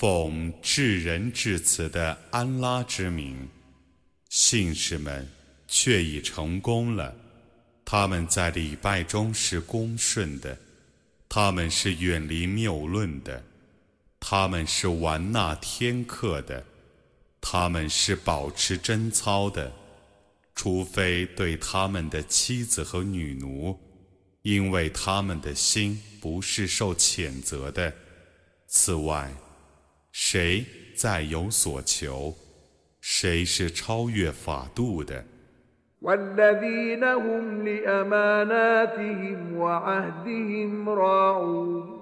奉至仁至慈的安拉之名，信士们却已成功了。他们在礼拜中是恭顺的，他们是远离谬论的，他们是玩纳天课的，他们是保持贞操的，除非对他们的妻子和女奴，因为他们的心不是受谴责的。此外。谁再有所求，谁是超越法度的。والذين هم لأماناتهم وعهدهم راعون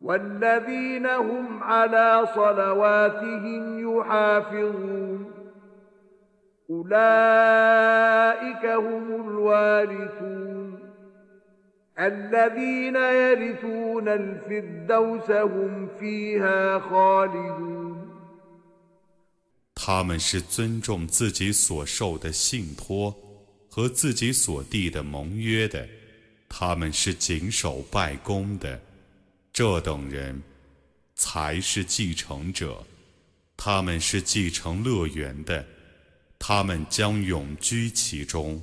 والذين هم على صلواتهم يحافظون أولئك هم الوارثون 他们是尊重自己所受的信托和自己所缔的盟约的，他们是谨守拜功的，这等人才是继承者，他们是继承乐园的，他们将永居其中。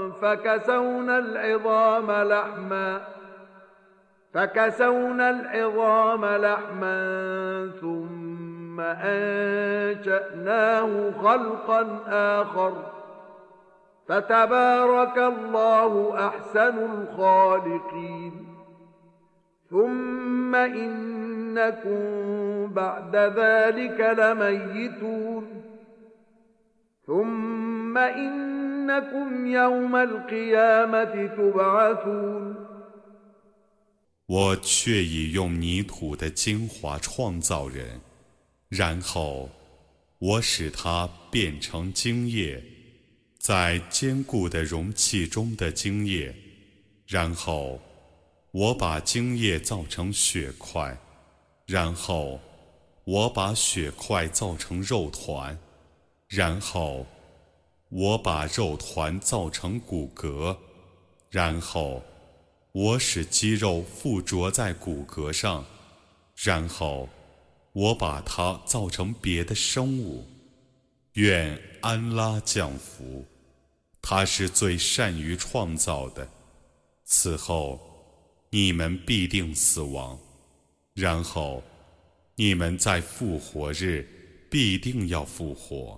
فكسونا العظام لحما فكسونا العظام لحما ثم أنشأناه خلقا آخر فتبارك الله أحسن الخالقين ثم إنكم بعد ذلك لميتون ثم تبعثون 我却已用泥土的精华创造人，然后我使它变成精液，在坚固的容器中的精液，然后。我把精液造成血块，然后我把血块造成肉团，然后我把肉团造成骨骼，然后我使肌肉附着在骨骼上，然后我把它造成别的生物。愿安拉降福，他是最善于创造的。此后。你们必定死亡，然后你们在复活日必定要复活。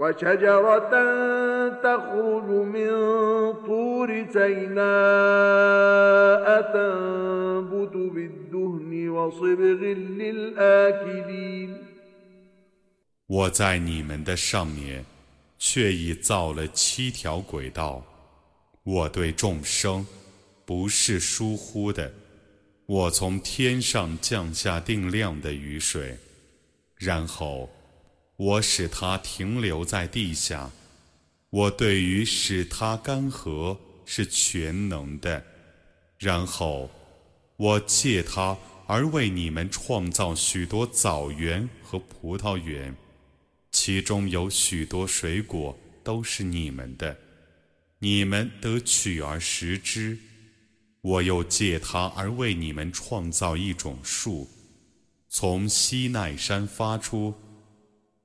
وشجرة تخرج من طور سيناء تنبت بالدهن وصبغ للآكلين 我在你们的上面，却已造了七条轨道。我对众生不是疏忽的。我从天上降下定量的雨水，然后 我使它停留在地下。我对于使它干涸是全能的。然后我借它而为你们创造许多枣园和葡萄园。其中有许多水果都是你们的，你们得取而食之。我又借它而为你们创造一种树，从西奈山发出，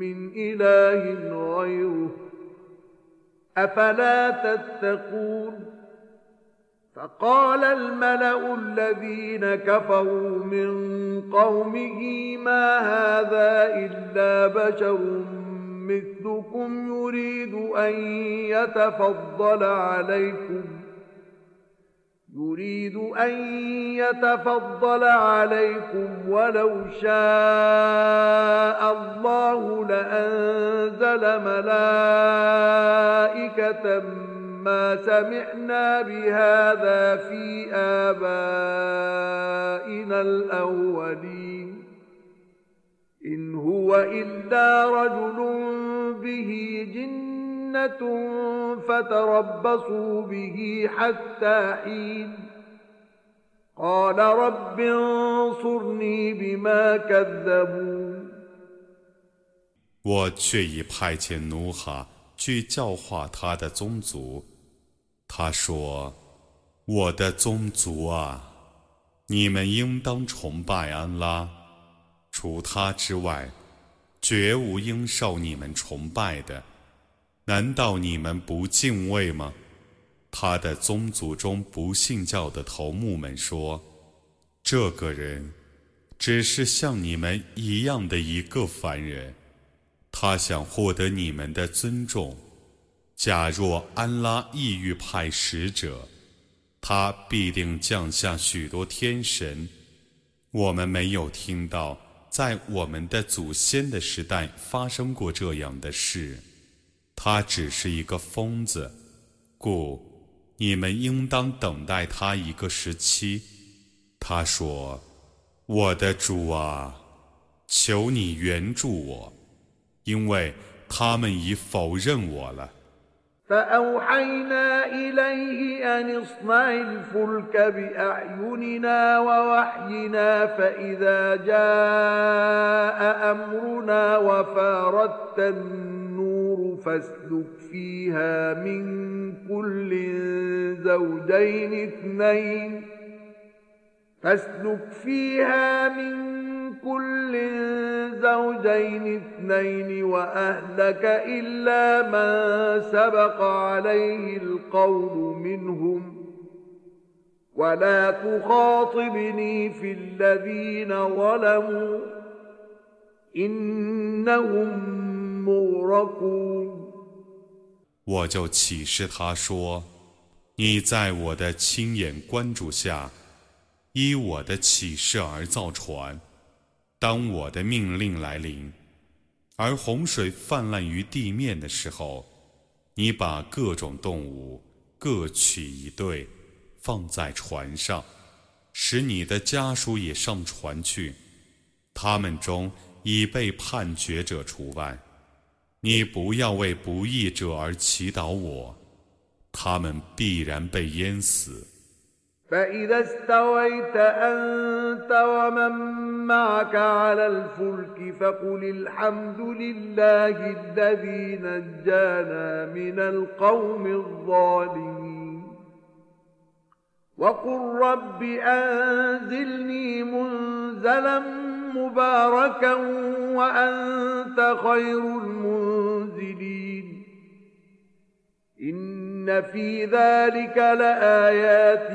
من إله غيره. أفلا تتقون؟ فقال الملأ الذين كفروا من قومه ما هذا إلا بشر مثلكم يريد أن يتفضل عليكم. يريد أن يتفضل عليكم ولو شاء الله لأنزل ملائكة ما سمعنا بهذا في آبائنا الأولين. إن هو إلا رجل به جنة فتربصوا به حتى حين قال رب انصرني بما كذبون 我却已派遣努哈去教化他的宗族。他说：“我的宗族啊，你们应当崇拜安拉，除他之外，绝无应受你们崇拜的。 难道你们不敬畏吗？”他的宗族中不信教的头目们说：“这个人只是像你们一样的一个凡人。”他想获得你们的尊重。假若安拉意欲派使者，他必定降下许多天神。我们没有听到在我们的祖先的时代发生过这样的事。他只是一个疯子，故你们应当等待他一个时期。他说：“我的主啊，求你援助我。”因为他们已否认我了。فأوحينا إليه أن اصنع الفلك بأعيننا ووحينا فإذا جاء أمرنا وفاردت النور فاسلك فيها من كل زوجين اثنين. فاسلك فيها من كل زوجين اثنين وأهلك إلا من سبق عليه القول منهم. ولا تخاطبني في الذين ظلموا. إنهم 我就启示他说：“你在我的亲眼关注下，依我的启示而造船。”当我的命令来临，而洪水泛滥于地面的时候，你把各种动物各取一对，放在船上，使你的家属也上船去。他们中已被判决者除外。你不要为不义者而祈祷我，他们必然被淹死。فإذا استويت أنت ومن معك على الفلك فقل الحمد لله الذي نجانا من القوم الظالمين وقل رب أنزلني منزلا مباركا وأنت خير المنزلين إن في ذلك لآيات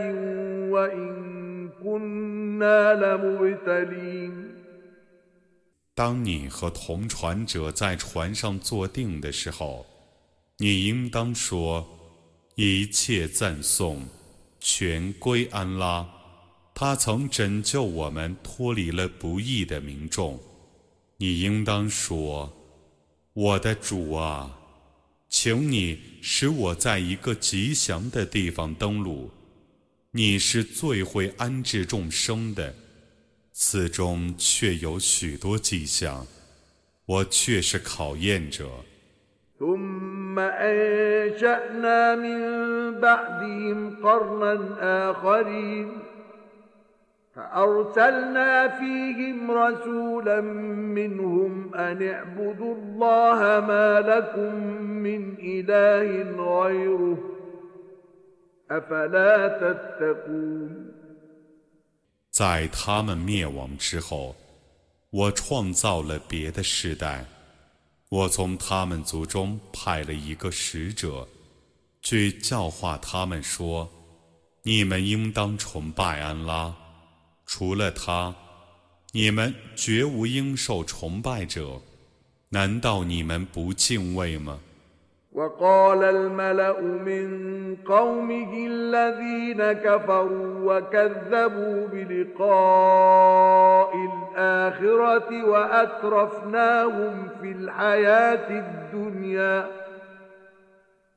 当你和同船者在船上坐定的时候，你应当说：“一切赞颂全归安拉， 他曾拯救我们脱离了不义的民众。”你应当说：“我的主啊，请你使我在一个吉祥的地方登陆。”你是最会安置众生的，此中却有许多迹象，我却是考验者。在他们灭亡之后，我创造了别的世代。我从他们族中派了一个使者，去教化他们说：“你们应当崇拜安拉，除了他，你们绝无应受崇拜者。难道你们不敬畏吗？” وقال الملأ من قومه الذين كفروا وكذبوا بلقاء الآخرة وأترفناهم في الحياة الدنيا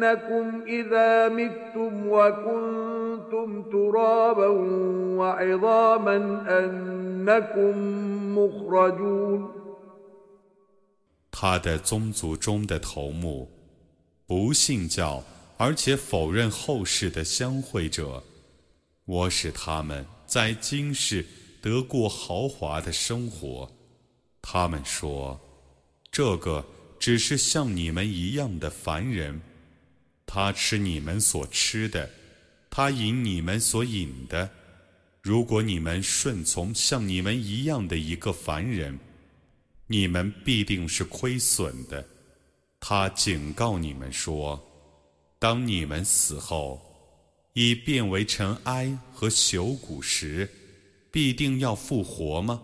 أنكم إذا متم وكنتم ترابا وعظاما أنكم مخرجون 他的宗族中的头目，不信教而且否认后世的相会者，我使他们在今世得过豪华的生活。他们说，这个只是像你们一样的凡人， 他吃你们所吃的，他饮你们所饮的。如果你们顺从像你们一样的一个凡人，你们必定是亏损的。他警告你们说：当你们死后，已变为尘埃和朽骨时，必定要复活吗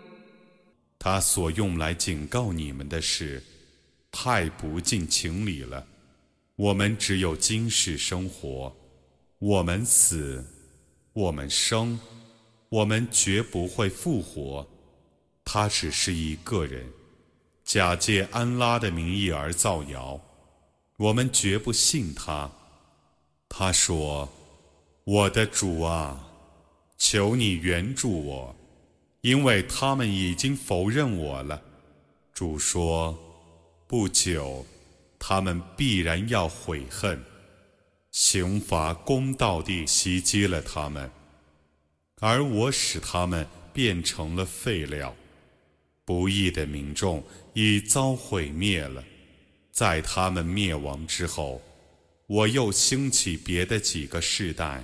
他所用来警告你们的事，太不近情理了。我们只有今世生活，我们死，我们生，我们绝不会复活。他只是一个人，假借安拉的名义而造谣，我们绝不信他。他说：“我的主啊，求你援助我。”因为他们已经否认我了，主说：“不久，他们必然要悔恨，刑罚公道地袭击了他们，而我使他们变成了废料。不义的民众已遭毁灭了，在他们灭亡之后，我又兴起别的几个世代。”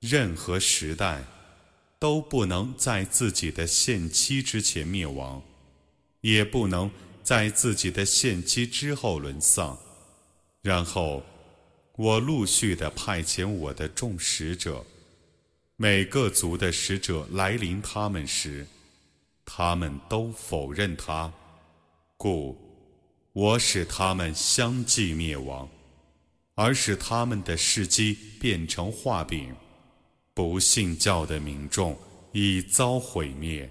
任何时代都不能在自己的限期之前灭亡，也不能在自己的限期之后沦丧。然后，我陆续的派遣我的众使者，每个族的使者来临他们时，他们都否认他，故。我使他们相继灭亡，而使他们的事迹变成画饼。不信教的民众已遭毁灭。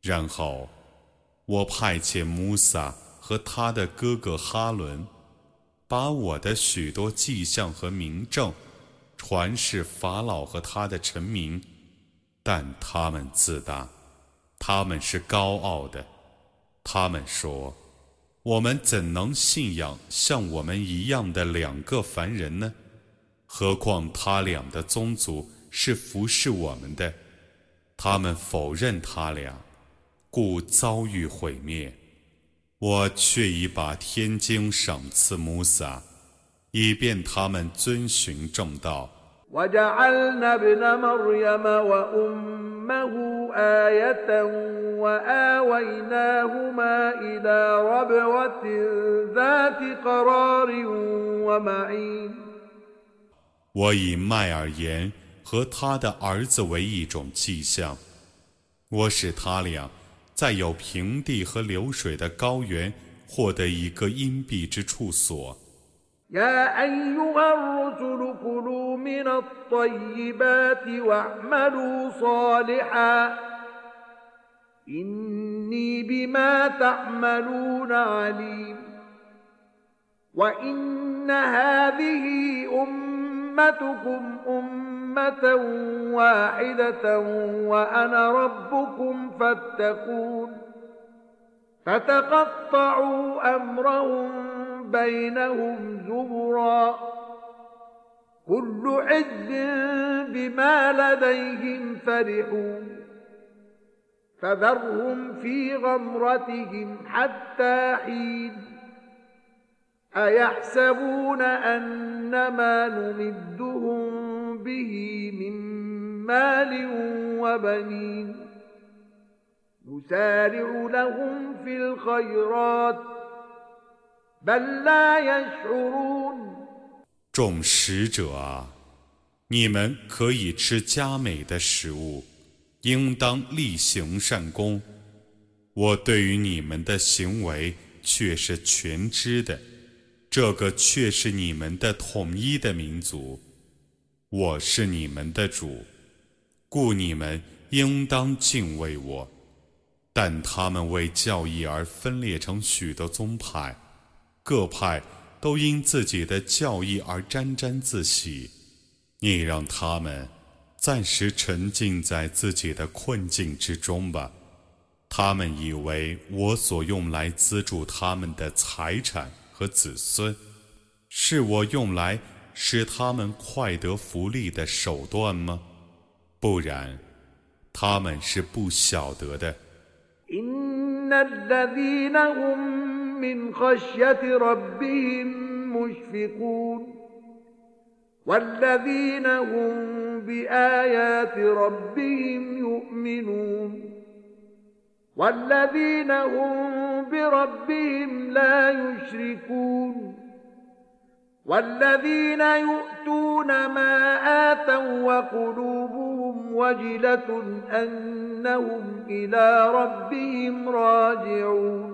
然后，我派遣穆萨和他的哥哥哈伦，把我的许多迹象和名证传示法老和他的臣民，但他们自大，他们是高傲的，他们说。我们怎能信仰像我们一样的两个凡人呢？何况他俩的宗族是服侍我们的，他们否认他俩，故遭遇毁灭。我却已把天经赏赐穆萨，以便他们遵循正道。我以麦尔言和他的儿子为一种迹象，我使他俩在有平地和流水的高原获得一个阴蔽之处所。يا أيها الرسل كلوا من الطيبات واعملوا صالحا. إني بما تعملون عليم. وإن هذه أمتكم أمة واحدة وأنا ربكم فاتقون. فتقطعوا أمرهم بينهم زبرا كل حزب بما لديهم فرحون فذرهم في غمرتهم حتى حين أيحسبون أن ما نمدهم به من مال وبنين نسارع لهم في الخيرات 众使者啊，你们可以吃佳美的食物，应当力行善功。我对于你们的行为却是全知的，这个却是你们的统一的民族。我是你们的主，故你们应当敬畏我。但他们为教义而分裂成许多宗派，各派。都因自己的教义而沾沾自喜，你让他们暂时沉浸在自己的困境之中吧。他们以为我所用来资助他们的财产和子孙，是我用来使他们快得福利的手段吗？不然，他们是不晓得的。من خشية ربهم مشفقون والذين هم بآيات ربهم يؤمنون والذين هم بربهم لا يشركون والذين يؤتون ما آتوا وقلوبهم وجلة أنهم إلى ربهم راجعون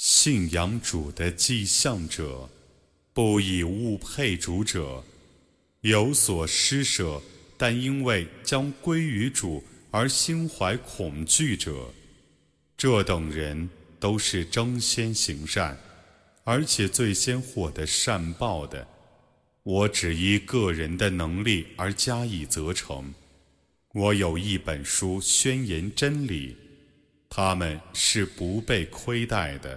信仰主的迹象者，不以物配主者，有所施舍，但因为将归于主而心怀恐惧者，这等人都是争先行善，而且最先获得善报的。我只依个人的能力而加以责成。我有一本书宣言真理，他们是不被亏待的。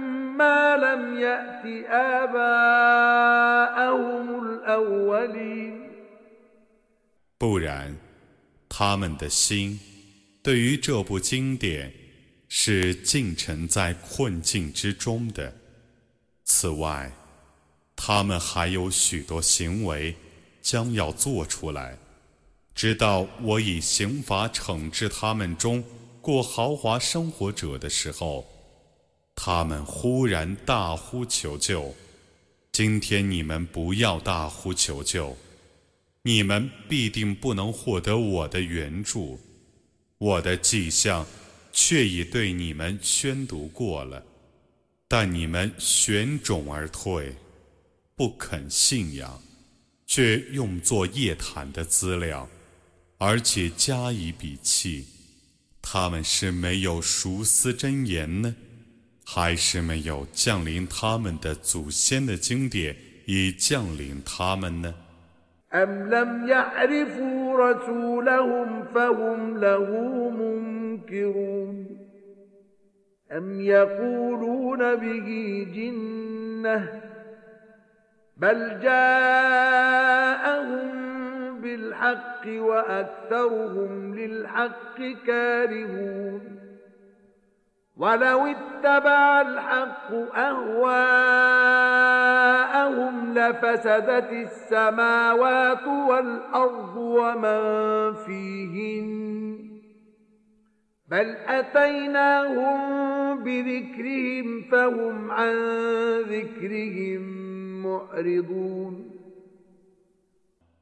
不然，他们的心对于这部经典是浸沉在困境之中的。此外，他们还有许多行为将要做出来，直到我以刑罚惩治他们中过豪华生活者的时候。他们忽然大呼求救，今天你们不要大呼求救，你们必定不能获得我的援助。我的迹象却已对你们宣读过了，但你们悬踵而退，不肯信仰，却用作夜谈的资料，而且加以鄙弃。他们是没有熟思真言呢。还是没有降临他们的祖先的经典已降临他们呢？أم لم يعرفوا رسولهم فهم له منكرون أم يقولون به جنة بل جاءهم بالحق وأكثرهم للحق كارهون ولو اتبع الحق أهواءهم لفسدت السماوات والأرض ومن فيهن بل أتيناهم بذكرهم فهم عن ذكرهم معرضون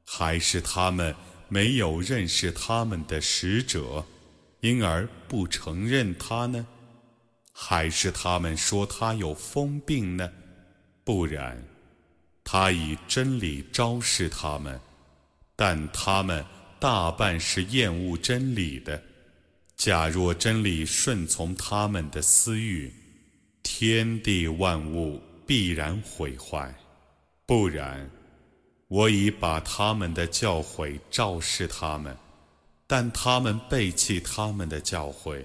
还是他们没有认识他们的使者，因而不承认他呢？ 还是他们说他有疯病呢？不然，他以真理昭示他们，但他们大半是厌恶真理的。假若真理顺从他们的私欲，天地万物必然毁坏；不然，我已把他们的教诲昭示他们，但他们背弃他们的教诲。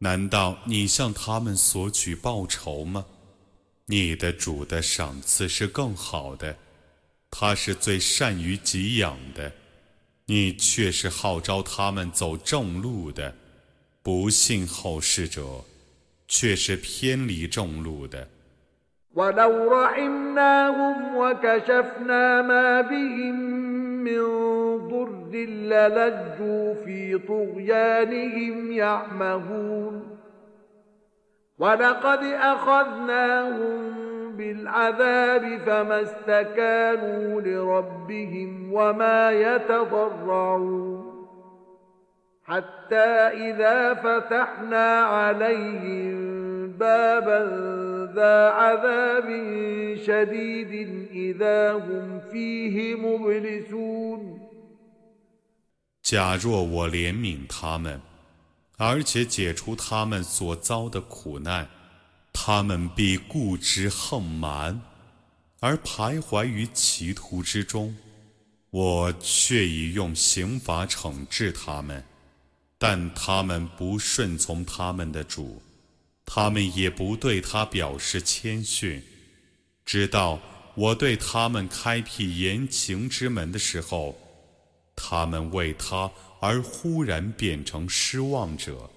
难道你向他们索取报酬吗？你的主的赏赐是更好的，他是最善于给养的。你却是号召他们走正路的，不信后世者却是偏离正路的。ضر للجوا في طغيانهم يعمهون. ولقد أخذناهم بالعذاب فما استكانوا لربهم وما يتضرعون. حتى إذا فتحنا عليهم بابا ذا عذاب شديد إذا هم فيه مبلسون 假若我怜悯他们，而且解除他们所遭的苦难，他们必固执横蛮，而徘徊于歧途之中。我却已用刑罚惩治他们，但他们不顺从他们的主， 他们也不对他表示谦逊。直到我对他们开辟言情之门的时候。他们为他而忽然变成失望者。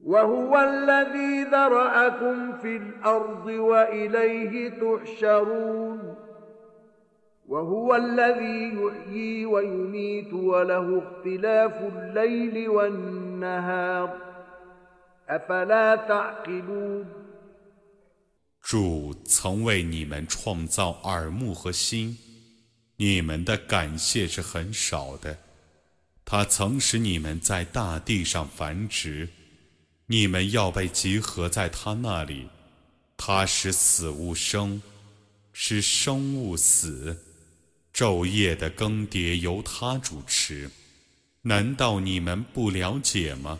وهو الذي ذرأكم في الأرض وإليه تحشرون وهو الذي يحيي ويميت وله اختلاف الليل والنهار أفلا تعقلون 主曾为你们创造耳目和心，你们的感谢是很少的。他曾使你们在大地上繁殖， 你们要被集合在他那里。他使死物生，使生物死。昼夜的更迭由他主持，难道你们不了解吗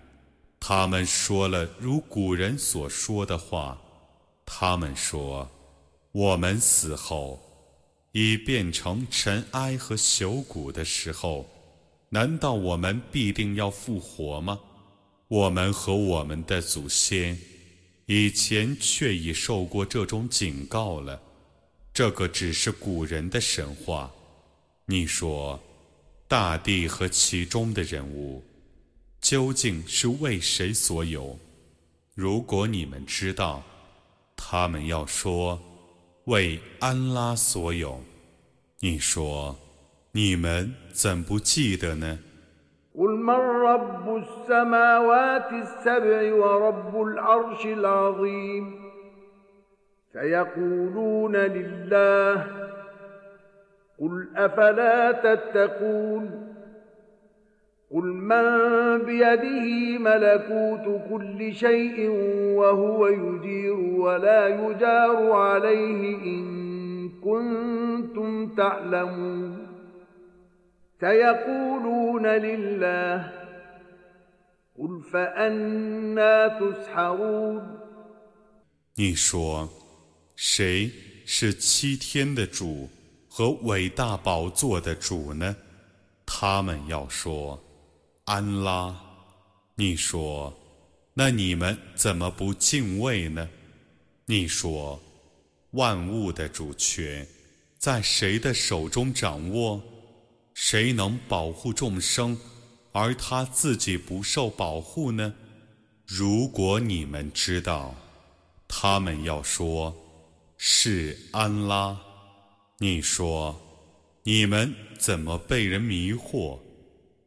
他们说了如古人所说的话。他们说。我们死后已变成尘埃和朽骨的时候，难道我们必定要复活吗？我们和我们的祖先以前却已受过这种警告了。这个只是古人的神话。你说，大地和其中的人物，究竟是为谁所有？如果你们知道他们要说为安拉所有你说你们怎不记得呢？قل افلا تتقون قل من بيده ملكوت كل شيء وهو يجير ولا يجار عليه ان كنتم تعلمون سيقولون لله قل فانا تسحرون 你说谁是七天的主和伟大宝座的主呢？他们要说 安拉。你说，那你们怎么不敬畏呢？你说，万物的主权在谁的手中掌握？谁能保护众生，而他自己不受保护呢？如果你们知道，他们要说。是安拉，你说，你们怎么被人迷惑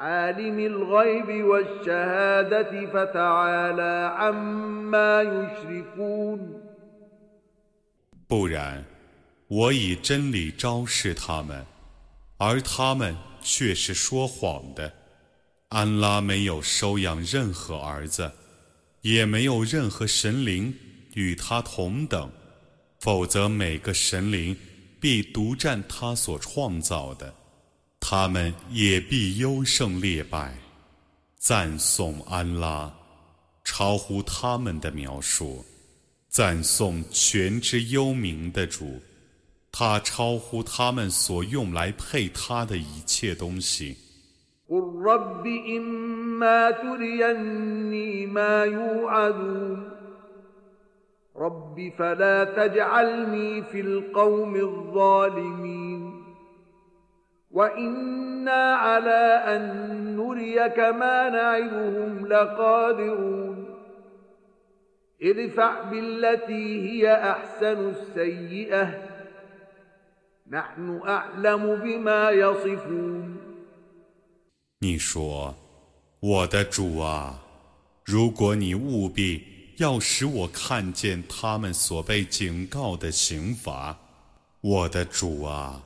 عالم الغيب والشهادة فتعالى عما يشركون 不然，我以真理昭示他们，而他们却是说谎的。安拉没有收养任何儿子，也没有任何神灵与他同等，否则每个神灵。必独占他所创造的， 他们也必优胜劣败。赞颂安拉，超乎他们的描述；赞颂全知幽冥的主，他超乎他们所用来配他的一切东西。رب فلا تجعلني في القوم الظالمين وانا على ان نريك ما نعدهم لقادرون ادفع بالتي هي احسن السيئه نحن اعلم بما يصفون 你说，我的主啊，如果你务必要使我看见他们所被警告的刑罚，我的主啊，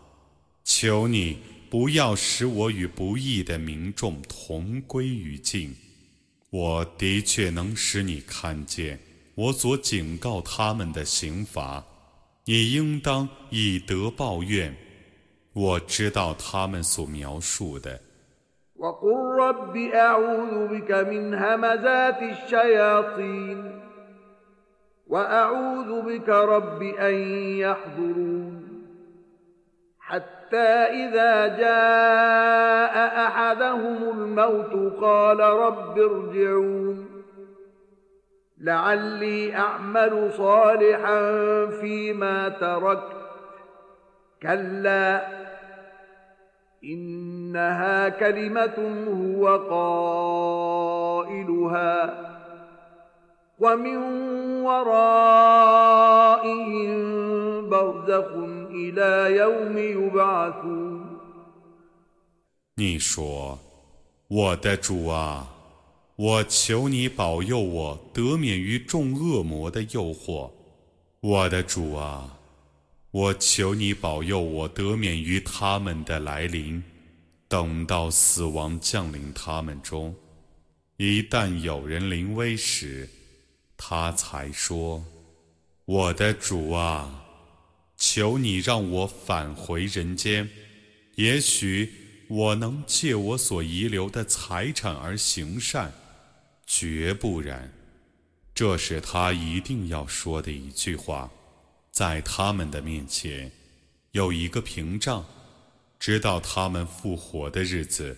求你 不要使我与不义的民众同归于尽。我的确能使你看见我所警告他们的刑罚，你应当以德报怨。我知道他们所描述的。حتى إذا جاء أحدهم الموت قال رب ارجعون. لعلي أعمل صالحا فيما تركت. كلا إنها كلمة هو قائلها. ومن ورائهم برزخ 你说：“我的主啊，我求你保佑我得免于众恶魔的诱惑。我的主啊，我求你保佑我得免于他们的来临。等到死亡降临他们中，一旦有人临危时。”他才说。我的主啊，求你让我返回人间，也许我能借我所遗留的财产而行善，绝不然。这是他一定要说的一句话，在他们的面前有一个屏障，直到他们复活的日子。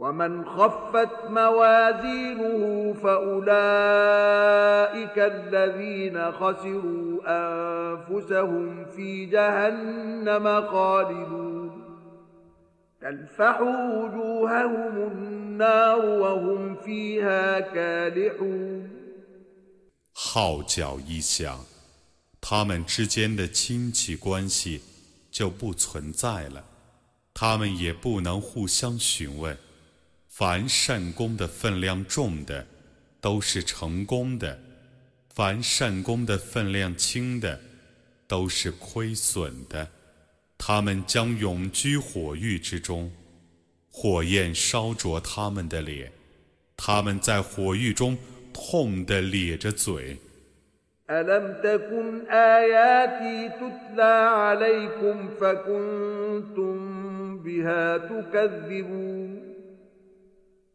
ومن خفت موازينه فأولئك الذين خسروا أنفسهم في جهنم خالدون تلفح وجوههم النار وهم فيها كالحون 号角一响，他们之间的亲戚关系就不存在了，他们也不能互相询问。 凡善功的分量重的，都是成功的；凡善功的分量轻的，都是亏损的。他们将永居火狱之中，火焰烧灼他们的脸，他们在火狱中痛得咧着嘴。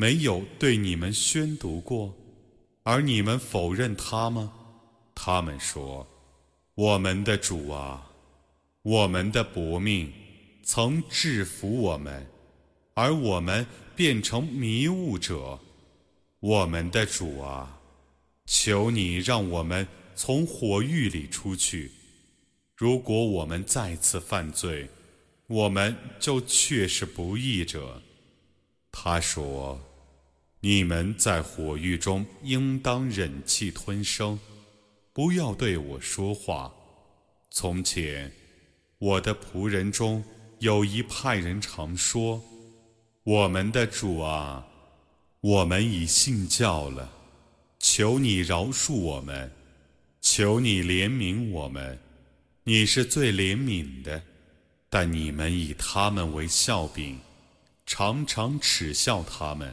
没有对你们宣读过，而你们否认他吗？他们说：“我们的主啊，我们的薄命曾制服我们，而我们变成迷雾者。我们的主啊，求你让我们从火狱里出去。如果我们再次犯罪，我们就确是不义者。”他说。你们在火狱中应当忍气吞声，不要对我说话。从前，我的仆人中有一派人常说：“我们的主啊，我们已信教了，求你饶恕我们，求你怜悯我们，你是最怜悯的。”但你们以他们为笑柄，常常耻笑他们。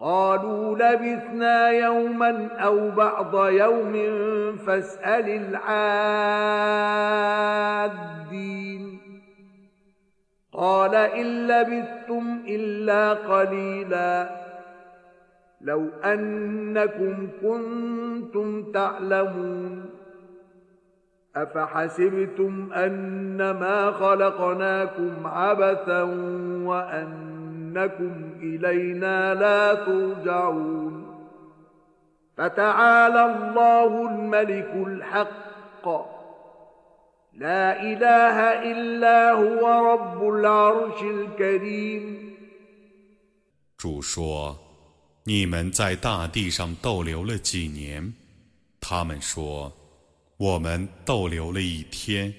قالوا لبثنا يوما أو بعض يوم فاسأل العادين. قال إن لبثتم إلا قليلا. لو أنكم كنتم تعلمون. أفحسبتم أنما خلقناكم عبثا وأن 主说：“你们在大地上逗留了几年？他们说：“我们逗留了一天，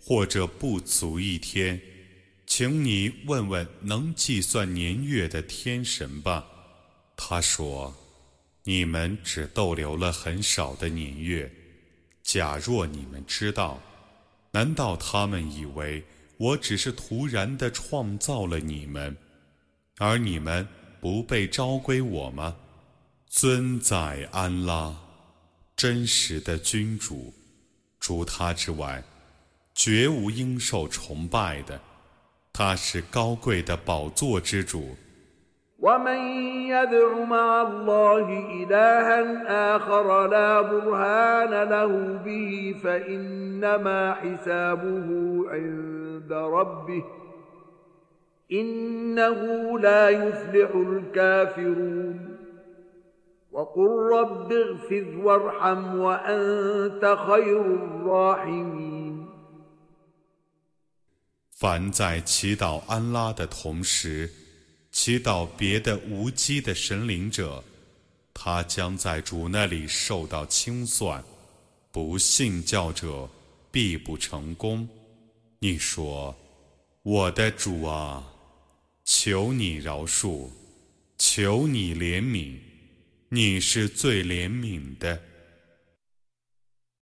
或者不足一天，请你问问能计算年月的天神吧。”他说：“你们只逗留了很少的年月。假若你们知道，难道他们以为我只是突然的创造了你们，而你们不被召归我吗？”尊在安拉。真实的君主，除他之外，绝无应受崇拜的。他是高贵的宝座之主。 凡在祈祷安拉的同时，祈祷别的无机的神灵者，他将在主那里受到清算。不信教者必不成功。你说：“我的主啊，求你饶恕，求你怜悯。”你是最怜悯的。